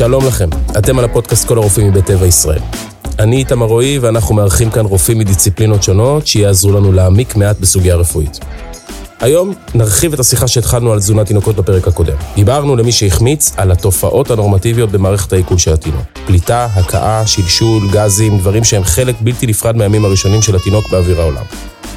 שלום לכם, אתם על הפודקאסט כל הרופאים מבית טבע ישראל. אני איתמר רועי ואנחנו מארחים כאן רופאים מדיציפלינות שונות שיעזרו לנו להעמיק מעט בסוגיה רפואית. היום נרחיב את השיחה שהתחלנו על תזונת תינוקות בפרק הקודם. דיברנו למי שהחמיץ על התופעות הנורמטיביות במערכת העיכול של התינוק. פליטה, הקאה, שלשול, גזים, דברים שהם חלק בלתי נפרד מהימים הראשונים של התינוק באוויר העולם.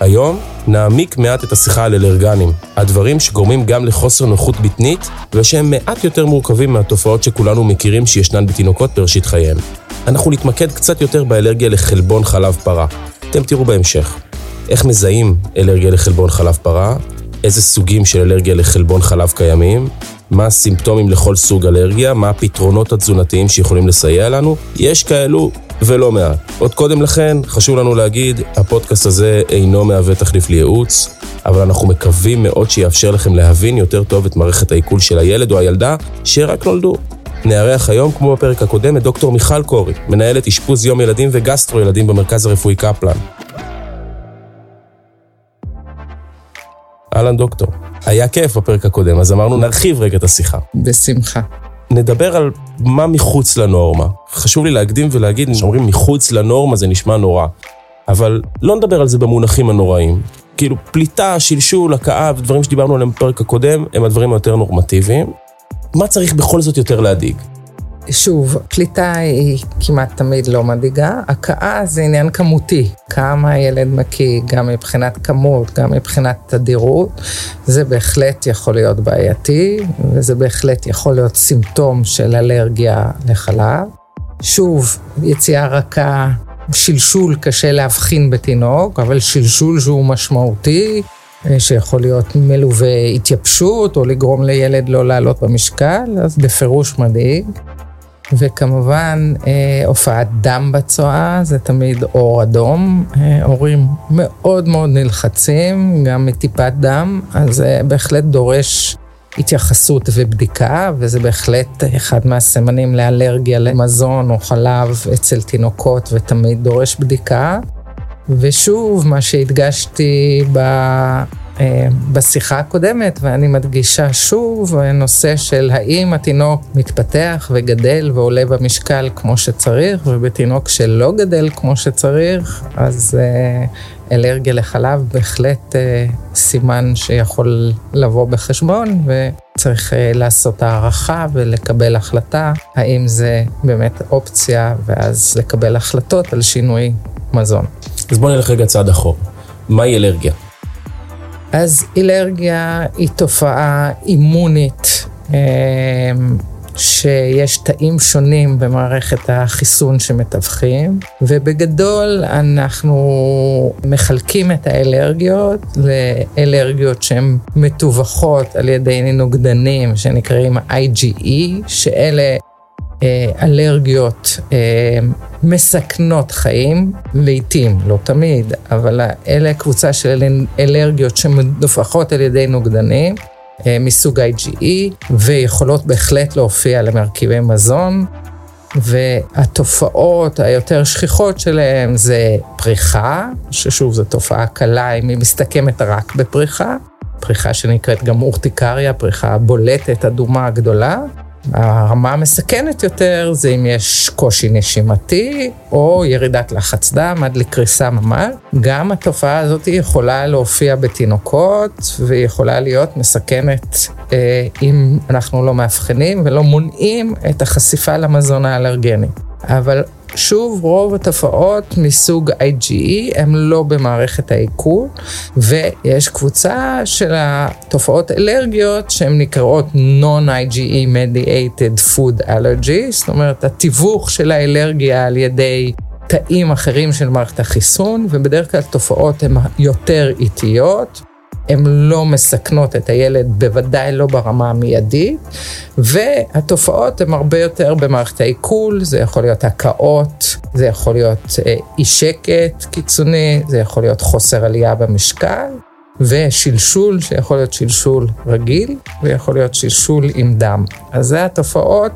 היום נעמיק מעט את השיחה על אלרגנים, הדברים שגורמים גם לחוסר נוחות בטנית, ושהם מעט יותר מורכבים מהתופעות שכולנו מכירים שישנן בתינוקות בראשית חייהם. אנחנו נתמקד קצת יותר באלרגיה לחלבון חלב פרה. אתם תראו בהמשך. איך מזהים אלרגיה לחלבון חלב פרה, איזה סוגים של אלרגיה לחלבון חלב קיימים, מה הסימפטומים לכל סוג אלרגיה, מה הפתרונות התזונתיים שיכולים לסייע לנו. יש כאלו ולא מעט. עוד קודם לכן, חשוב לנו להגיד, הפודקאסט הזה אינו מהווה תחליף לייעוץ, אבל אנחנו מקווים מאוד שיאפשר לכם להבין יותר טוב את מערכת העיכול של הילד או הילדה שרק נולדו. נארח היום, כמו בפרק הקודם, את דוקטור מיכל קורי, מנהלת אשפוז יום ילדים וגסטרו ילדים במרכז הרפואי קפלן. אהלן דוקטור. היה כיף בפרק הקודם, אז אמרנו נרחיב רגע את השיחה. בשמחה. נדבר על מה מחוץ לנורמה. חשוב לי להקדים ולהגיד, כשאומרים מחוץ לנורמה זה נשמע נורא, אבל לא נדבר על זה במונחים הנוראים. כאילו פליטה, שלשול, הכאה ודברים שדיברנו עליהם בפרק הקודם, הם הדברים היותר נורמטיביים. מה צריך בכל זאת יותר להדאיג? שוב, פליטה היא כמעט תמיד לא מדאיגה, הכאה זה עניין כמותי, כמה הילד מקיא, גם מבחינת כמות, גם מבחינת תדירות, זה בהחלט יכול להיות בעייתי, וזה בהחלט יכול להיות סימפטום של אלרגיה לחלב. שוב, יציאה רכה, שלשול קשה להבחין בתינוק, אבל שלשול שהוא משמעותי, שיכול להיות מלווה התייבשות, או לגרום לילד לא לעלות במשקל, אז בפירוש מדאיג. וכמובן, אה, הופעת דם בצואה, זה תמיד אור אדום. אה, הורים מאוד מאוד נלחצים, גם מטיפת דם, אז זה בהחלט דורש התייחסות ובדיקה, וזה בהחלט אחד מהסימנים לאלרגיה למזון או חלב אצל תינוקות, ותמיד דורש בדיקה. ושוב, מה שהדגשתי ב... אה, בשיחה הקודמת, ואני מדגישה שוב, נושא של האם התינוק מתפתח וגדל ועולה במשקל כמו שצריך, ובתינוק שלא גדל כמו שצריך, אז אה, אלרגיה לחלב בהחלט אה, סימן שיכול לבוא בחשבון, וצריך לעשות הערכה ולקבל החלטה, האם זה באמת אופציה, ואז לקבל החלטות על שינוי מזון. אז בואו נלך רגע צעד אחורה. מהי אלרגיה? אז אלרגיה היא תופעה אימונית, אמ, שיש תאים שונים במערכת החיסון שמתווכים, ובגדול אנחנו מחלקים את האלרגיות לאלרגיות שהן מתווכות על ידי נוגדנים שנקראים IgE, שאלה אה, אלרגיות אה, מסכנות חיים, לעתים, לא תמיד, אבל אלה קבוצה של אלרגיות שמדופחות על ידי נוגדנים. אה, מסוג IgE, ויכולות בהחלט להופיע למרכיבי מזון, והתופעות היותר שכיחות שלהם זה פריחה, ששוב זו תופעה קלה אם היא מסתכמת רק בפריחה, פריחה שנקראת גם אורטיקריה, פריחה בולטת, אדומה גדולה, הרמה המסכנת יותר זה אם יש קושי נשימתי או ירידת לחץ דם עד לקריסה ממש. גם התופעה הזאת יכולה להופיע בתינוקות ויכולה להיות מסכנת אה, אם אנחנו לא מאבחנים ולא מונעים את החשיפה למזון האלרגני. אבל שוב, רוב התופעות מסוג IgE הם לא במערכת העיכול, ויש קבוצה של התופעות אלרגיות שהן נקראות Non-IgE Mediated Food Allergy, זאת אומרת, התיווך של האלרגיה על ידי תאים אחרים של מערכת החיסון, ובדרך כלל תופעות הן יותר איטיות. הן לא מסכנות את הילד, בוודאי לא ברמה המיידית, והתופעות הן הרבה יותר במערכת העיכול, זה יכול להיות הקאות, זה יכול להיות אה, אי שקט קיצוני, זה יכול להיות חוסר עלייה במשקל, ושלשול, שיכול להיות שלשול רגיל, ויכול להיות שלשול עם דם. אז זה התופעות.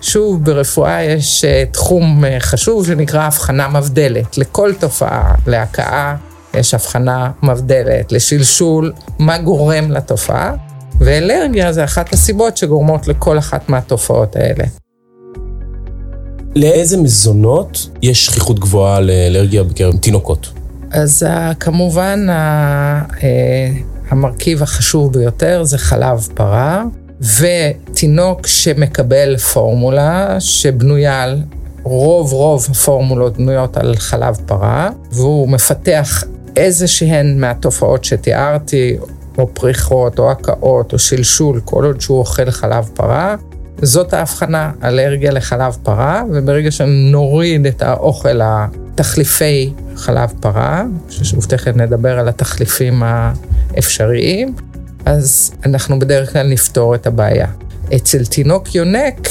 ושוב, ברפואה יש אה, תחום אה, חשוב שנקרא הבחנה מבדלת לכל תופעה, להכאה, יש הבחנה מבדלת לשלשול, מה גורם לתופעה, ואלרגיה זה אחת הסיבות שגורמות לכל אחת מהתופעות האלה. לאיזה מזונות יש שכיחות גבוהה לאלרגיה בקרב תינוקות? אז כמובן המרכיב החשוב ביותר זה חלב פרה, ותינוק שמקבל פורמולה שבנויה על, רוב רוב הפורמולות בנויות על חלב פרה, והוא מפתח איזה שהן מהתופעות שתיארתי, או פריחות, או הקאות, או שלשול, כל עוד שהוא אוכל חלב פרה. זאת ההבחנה, אלרגיה לחלב פרה, וברגע שנוריד את האוכל התחליפי חלב פרה, ששוב תכף נדבר על התחליפים האפשריים, אז אנחנו בדרך כלל נפתור את הבעיה. אצל תינוק יונק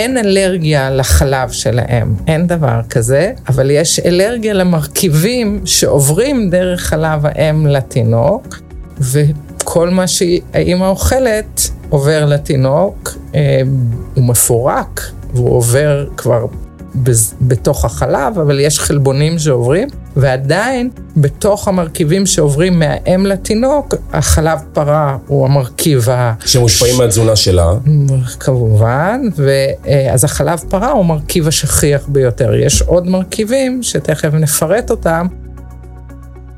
אין אלרגיה לחלב של האם, אין דבר כזה, אבל יש אלרגיה למרכיבים שעוברים דרך חלב האם לתינוק, וכל מה שהאימא אוכלת עובר לתינוק, אה, הוא מפורק, והוא עובר כבר בתוך החלב, אבל יש חלבונים שעוברים, ועדיין בתוך המרכיבים שעוברים מהאם לתינוק, החלב פרה הוא המרכיב ה... שמושפעים מהתזונה שלה. כמובן, ואז החלב פרה הוא המרכיב השכיח ביותר. יש עוד מרכיבים שתכף נפרט אותם.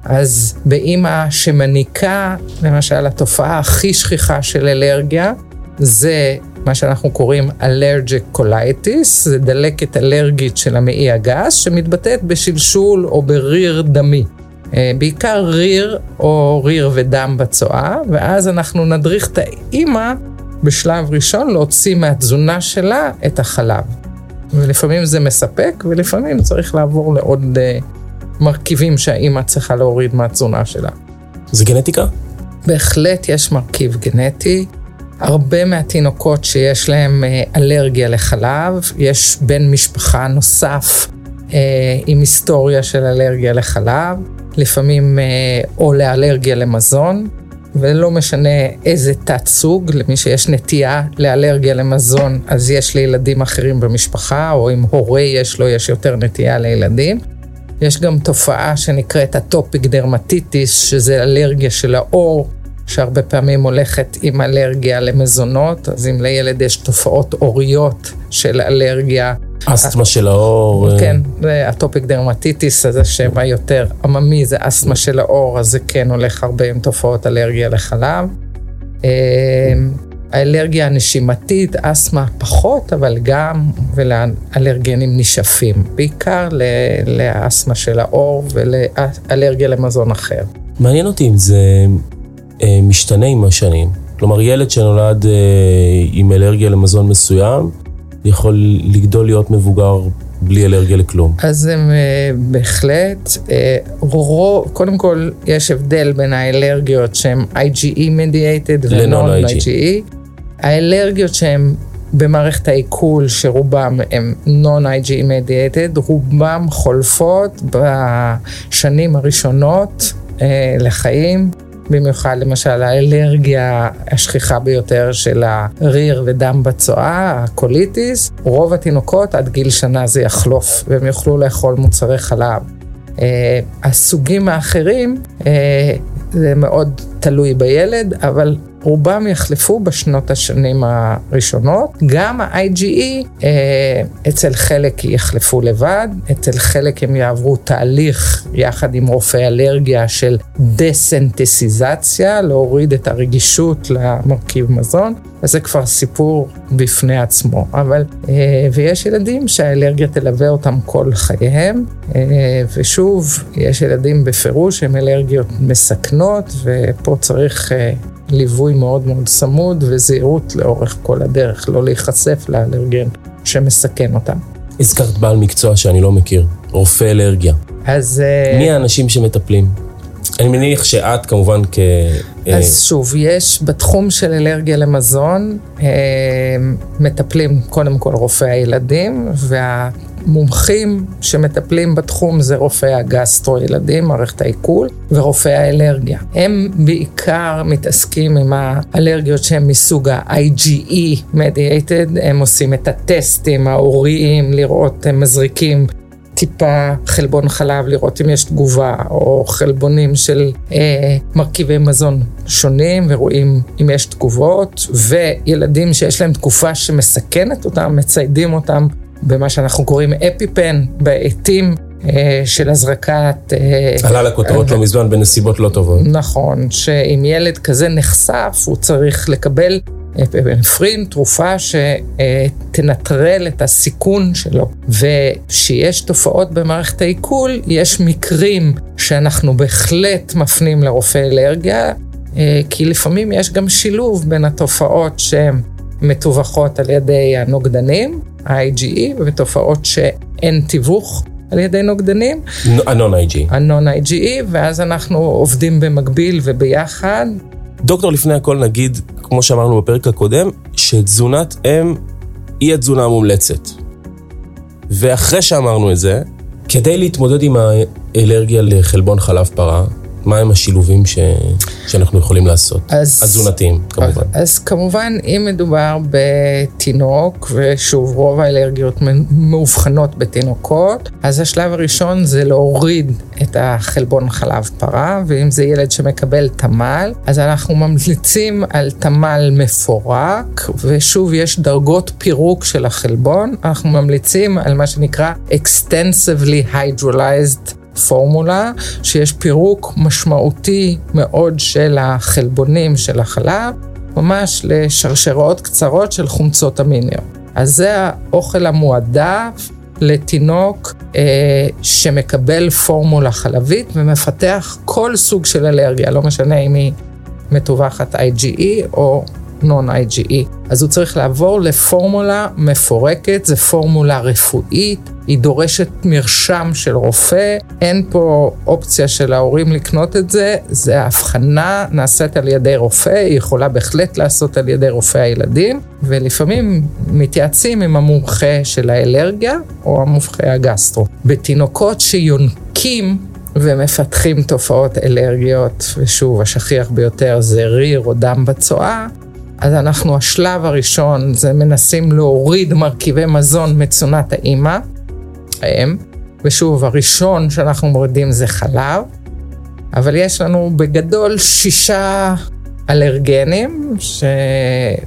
אז באימא שמניקה, למשל, התופעה הכי שכיחה של אלרגיה, זה מה שאנחנו קוראים allergic colitis, זה דלקת אלרגית של המעי הגס, שמתבטאת בשלשול או בריר דמי. אה, בעיקר ריר או ריר ודם בצואה, ואז אנחנו נדריך את האימא בשלב ראשון להוציא מהתזונה שלה את החלב. ולפעמים זה מספק, ולפעמים צריך לעבור לעוד uh, מרכיבים שהאימא צריכה להוריד מהתזונה שלה. זה גנטיקה? בהחלט יש מרכיב גנטי. הרבה מהתינוקות שיש להם אה, אלרגיה לחלב, יש בן משפחה נוסף אה, עם היסטוריה של אלרגיה לחלב, לפעמים אה, או לאלרגיה למזון, ולא משנה איזה תת סוג, למי שיש נטייה לאלרגיה למזון, אז יש לילדים אחרים במשפחה, או אם הורה יש לו, יש יותר נטייה לילדים. יש גם תופעה שנקראת atopic dermatitis, שזה אלרגיה של העור, שהרבה פעמים הולכת עם אלרגיה למזונות, אז אם לילד יש תופעות עוריות של אלרגיה. אסתמה של העור. אה. כן, זה atopic dermatitis, אז זה שם היותר עממי, זה אסתמה של העור, אז זה כן הולך הרבה עם תופעות אלרגיה לחלב. אה, האלרגיה הנשימתית, אסתמה פחות, אבל גם ולאלרגנים נשאפים, בעיקר לאסתמה של העור ולאלרגיה למזון אחר. מעניין אותי אם זה משתנה עם השנים. כלומר, ילד שנולד אה, עם אלרגיה למזון מסוים, יכול לגדול להיות מבוגר בלי אלרגיה לכלום. אז הם אה, בהחלט, רוב, קודם כל יש הבדל בין האלרגיות שהן IgE mediated ו-non IgE. האלרגיות שהן במערכת העיכול, שרובם הם non-IgE mediated, רובם חולפות בשנים הראשונות לחיים. במיוחד למשל האלרגיה השכיחה ביותר של הריר ודם בצואה, הקוליטיס, רוב התינוקות עד גיל שנה זה יחלוף והם יוכלו לאכול מוצרי חלב. Uh, הסוגים האחרים, uh, זה מאוד תלוי בילד, אבל רובם יחלפו בשנות השנים הראשונות. גם ה-IGE, אה, אצל חלק יחלפו לבד, אצל חלק הם יעברו תהליך יחד עם רופא אלרגיה של דסנטסיזציה, להוריד את הרגישות למרכיב מזון, אז זה כבר סיפור בפני עצמו. אבל, אה, ויש ילדים שהאלרגיה תלווה אותם כל חייהם, אה, ושוב, יש ילדים בפירוש עם אלרגיות מסכנות, ופה צריך ליווי מאוד מאוד צמוד וזהירות לאורך כל הדרך, לא להיחשף לאלרגן שמסכן אותם. הזכרת בעל מקצוע שאני לא מכיר, רופא אלרגיה. אז... מי האנשים שמטפלים? אני מניח שאת כמובן כ... אז שוב, יש בתחום של אלרגיה למזון, מטפלים קודם כל רופאי הילדים, וה... מומחים שמטפלים בתחום זה רופאי הגסטרו-ילדים, מערכת העיכול, ורופאי האלרגיה. הם בעיקר מתעסקים עם האלרגיות שהן מסוג ה-IgE mediated, הם עושים את הטסטים ההוריים, לראות, הם מזריקים טיפה חלבון חלב, לראות אם יש תגובה, או חלבונים של אה, מרכיבי מזון שונים, ורואים אם יש תגובות, וילדים שיש להם תקופה שמסכנת אותם, מציידים אותם במה שאנחנו קוראים אפיפן, בעטים. אה, של הזרקת... אה, עלה לכותרות לא מזמן בנסיבות לא טובות. נכון, שאם ילד כזה נחשף, הוא צריך לקבל אפרפרין, תרופה שתנטרל את הסיכון שלו. וכשיש תופעות במערכת העיכול, יש מקרים שאנחנו בהחלט מפנים לרופא אלרגיה, אה, כי לפעמים יש גם שילוב בין התופעות שהן מתווכות על ידי הנוגדנים, ה-IgE, ותופעות שאין תיווך. על ידי נוגדנים. ה-non-IgE. ה-non-IgE, ואז אנחנו עובדים במקביל וביחד. דוקטור, לפני הכל נגיד, כמו שאמרנו בפרק הקודם, שתזונת אם היא התזונה המומלצת. ואחרי שאמרנו את זה, כדי להתמודד עם האלרגיה לחלבון חלב פרה, מהם השילובים ש... שאנחנו יכולים לעשות? אז, התזונתיים, כמובן. אז, כמובן, אם מדובר בתינוק, ושוב, רוב האלרגיות מאובחנות בתינוקות, אז השלב הראשון זה להוריד את החלבון חלב פרה, ואם זה ילד שמקבל תמ"ל, אז אנחנו ממליצים על תמ"ל מפורק, ושוב, יש דרגות פירוק של החלבון, אנחנו ממליצים על מה שנקרא extensively hydrolyzed פורמולה שיש פירוק משמעותי מאוד של החלבונים של החלב, ממש לשרשרות קצרות של חומצות אמיניות. אז זה האוכל המועדף לתינוק אה, שמקבל פורמולה חלבית ומפתח כל סוג של אלרגיה, לא משנה אם היא מתווכת IgE או non-IgE. אז הוא צריך לעבור לפורמולה מפורקת, זו פורמולה רפואית, היא דורשת מרשם של רופא, אין פה אופציה של ההורים לקנות את זה, זה ההבחנה נעשית על ידי רופא, היא יכולה בהחלט לעשות על ידי רופא הילדים, ולפעמים מתייעצים עם המומחה של האלרגיה או המומחה הגסטרו. בתינוקות שיונקים ומפתחים תופעות אלרגיות, ושוב, השכיח ביותר זה ריר או דם בצואה, אז אנחנו, השלב הראשון זה מנסים להוריד מרכיבי מזון מצונת האימא, האם, ושוב, הראשון שאנחנו מורידים זה חלב, אבל יש לנו בגדול שישה אלרגנים, ש...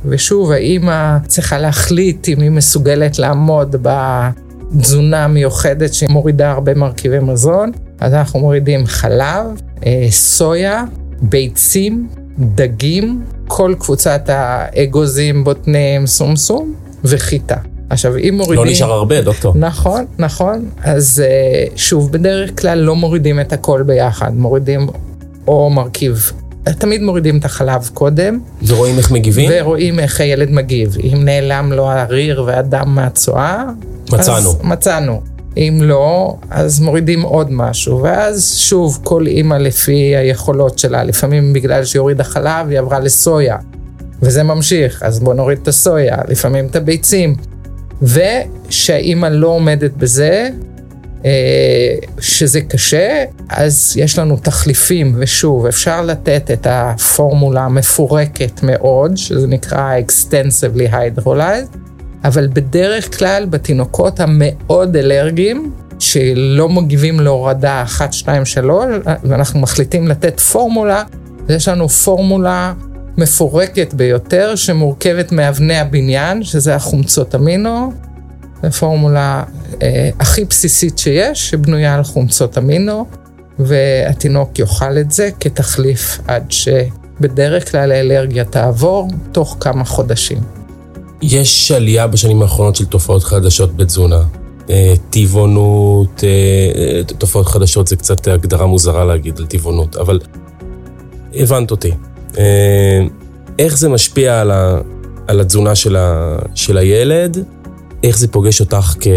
ושוב, האימא צריכה להחליט אם היא מסוגלת לעמוד בתזונה מיוחדת שמורידה הרבה מרכיבי מזון, אז אנחנו מורידים חלב, אה, סויה, ביצים, דגים, כל קבוצת האגוזים, בוטנים, סומסום וחיטה. עכשיו, אם מורידים... לא נשאר הרבה, דוקטור. נכון, נכון. אז אה, שוב, בדרך כלל לא מורידים את הכל ביחד, מורידים או מרכיב. תמיד מורידים את החלב קודם. ורואים איך מגיבים? ורואים איך הילד מגיב. אם נעלם לו הריר והדם מהצואה, מצאנו. אז מצאנו. אם לא, אז מורידים עוד משהו, ואז שוב, כל אימא לפי היכולות שלה, לפעמים בגלל שהיא הורידה חלב, היא עברה לסויה, וזה ממשיך, אז בוא נוריד את הסויה, לפעמים את הביצים. ושהאימא לא עומדת בזה, אה, שזה קשה, אז יש לנו תחליפים, ושוב, אפשר לתת את הפורמולה המפורקת מאוד, שזה נקרא extensively hydrolyzed, אבל בדרך כלל בתינוקות המאוד אלרגיים, שלא מגיבים להורדה 1, 2, 3, ואנחנו מחליטים לתת פורמולה, יש לנו פורמולה מפורקת ביותר, שמורכבת מאבני הבניין, שזה החומצות אמינו, זו פורמולה אה, הכי בסיסית שיש, שבנויה על חומצות אמינו, והתינוק יאכל את זה כתחליף עד שבדרך כלל האלרגיה תעבור תוך כמה חודשים. יש עלייה בשנים האחרונות של תופעות חדשות בתזונה. אה, טבעונות, אה, תופעות חדשות זה קצת הגדרה מוזרה להגיד על טבעונות, אבל הבנת אותי. אה, איך זה משפיע על, ה, על התזונה של, ה, של הילד? איך זה פוגש אותך כ,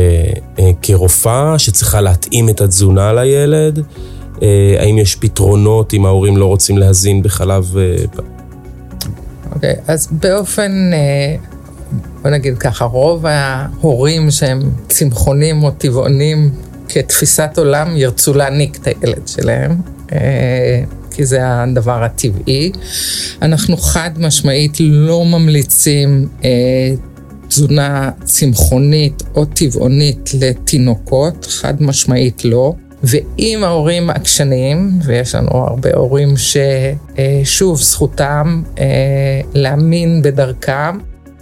כרופאה שצריכה להתאים את התזונה לילד? האם יש פתרונות אם ההורים לא רוצים להזין בחלב? אוקיי, okay, אז באופן בוא נגיד ככה, רוב ההורים שהם צמחונים או טבעונים כתפיסת עולם ירצו להעניק את הילד שלהם. אה, כי זה הדבר הטבעי. אנחנו חד משמעית לא ממליצים אה, תזונה צמחונית או טבעונית לתינוקות, חד משמעית לא. ואם ההורים עקשנים, ויש לנו הרבה הורים ששוב, זכותם אה, להאמין בדרכם,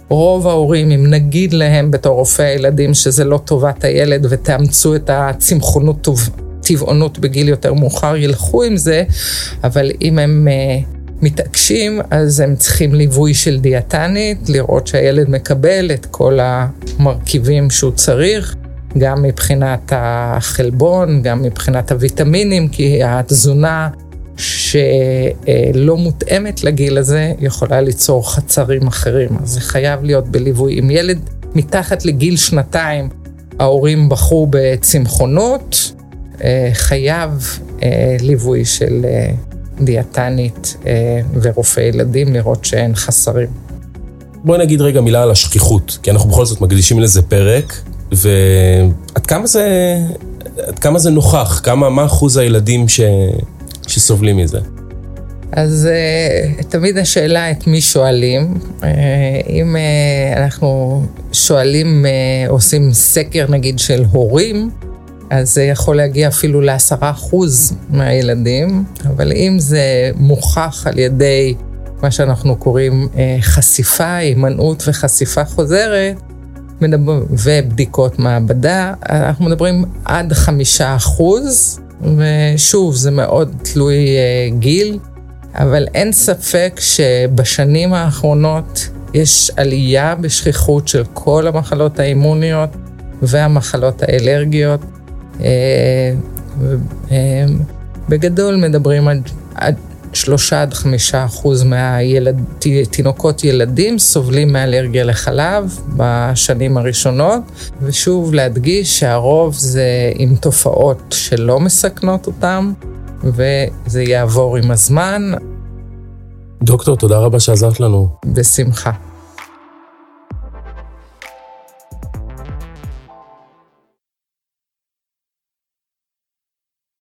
רוב ההורים, אם נגיד להם בתור רופאי הילדים שזה לא טובת הילד ותאמצו את הצמחונות טבעונות בגיל יותר מאוחר, ילכו עם זה, אבל אם הם uh, מתעקשים, אז הם צריכים ליווי של דיאטנית, לראות שהילד מקבל את כל המרכיבים שהוא צריך. גם מבחינת החלבון, גם מבחינת הוויטמינים, כי התזונה שלא מותאמת לגיל הזה יכולה ליצור חצרים אחרים. אז זה חייב להיות בליווי. אם ילד מתחת לגיל שנתיים, ההורים בחרו בצמחונות, אה, חייב אה, ליווי של אה, דיאטנית ורופא ילדים לראות שאין חסרים. בואי נגיד רגע מילה על השכיחות, כי אנחנו בכל זאת מקדישים לזה פרק, ועד כמה זה, עד כמה זה נוכח? כמה, מה אחוז הילדים ש, שסובלים מזה? אז uh, תמיד השאלה את מי שואלים. Uh, אם uh, אנחנו שואלים, עושים סקר נגיד של הורים, אז זה יכול להגיע אפילו לעשרה אחוז מהילדים, אבל אם זה מוכח על ידי מה שאנחנו קוראים חשיפה, הימנעות וחשיפה חוזרת, מדבר, ובדיקות מעבדה, אנחנו מדברים עד חמישה אחוז, ושוב, זה מאוד תלוי גיל, אבל אין ספק שבשנים האחרונות יש עלייה בשכיחות של כל המחלות האימוניות והמחלות האלרגיות. אה, בגדול מדברים על עד שלושה עד חמישה אחוז מהתינוקות ילדים סובלים מאלרגיה לחלב בשנים הראשונות, ושוב להדגיש שהרוב זה עם תופעות שלא מסכנות אותם, וזה יעבור עם הזמן. דוקטור, תודה רבה שעזרת לנו. בשמחה.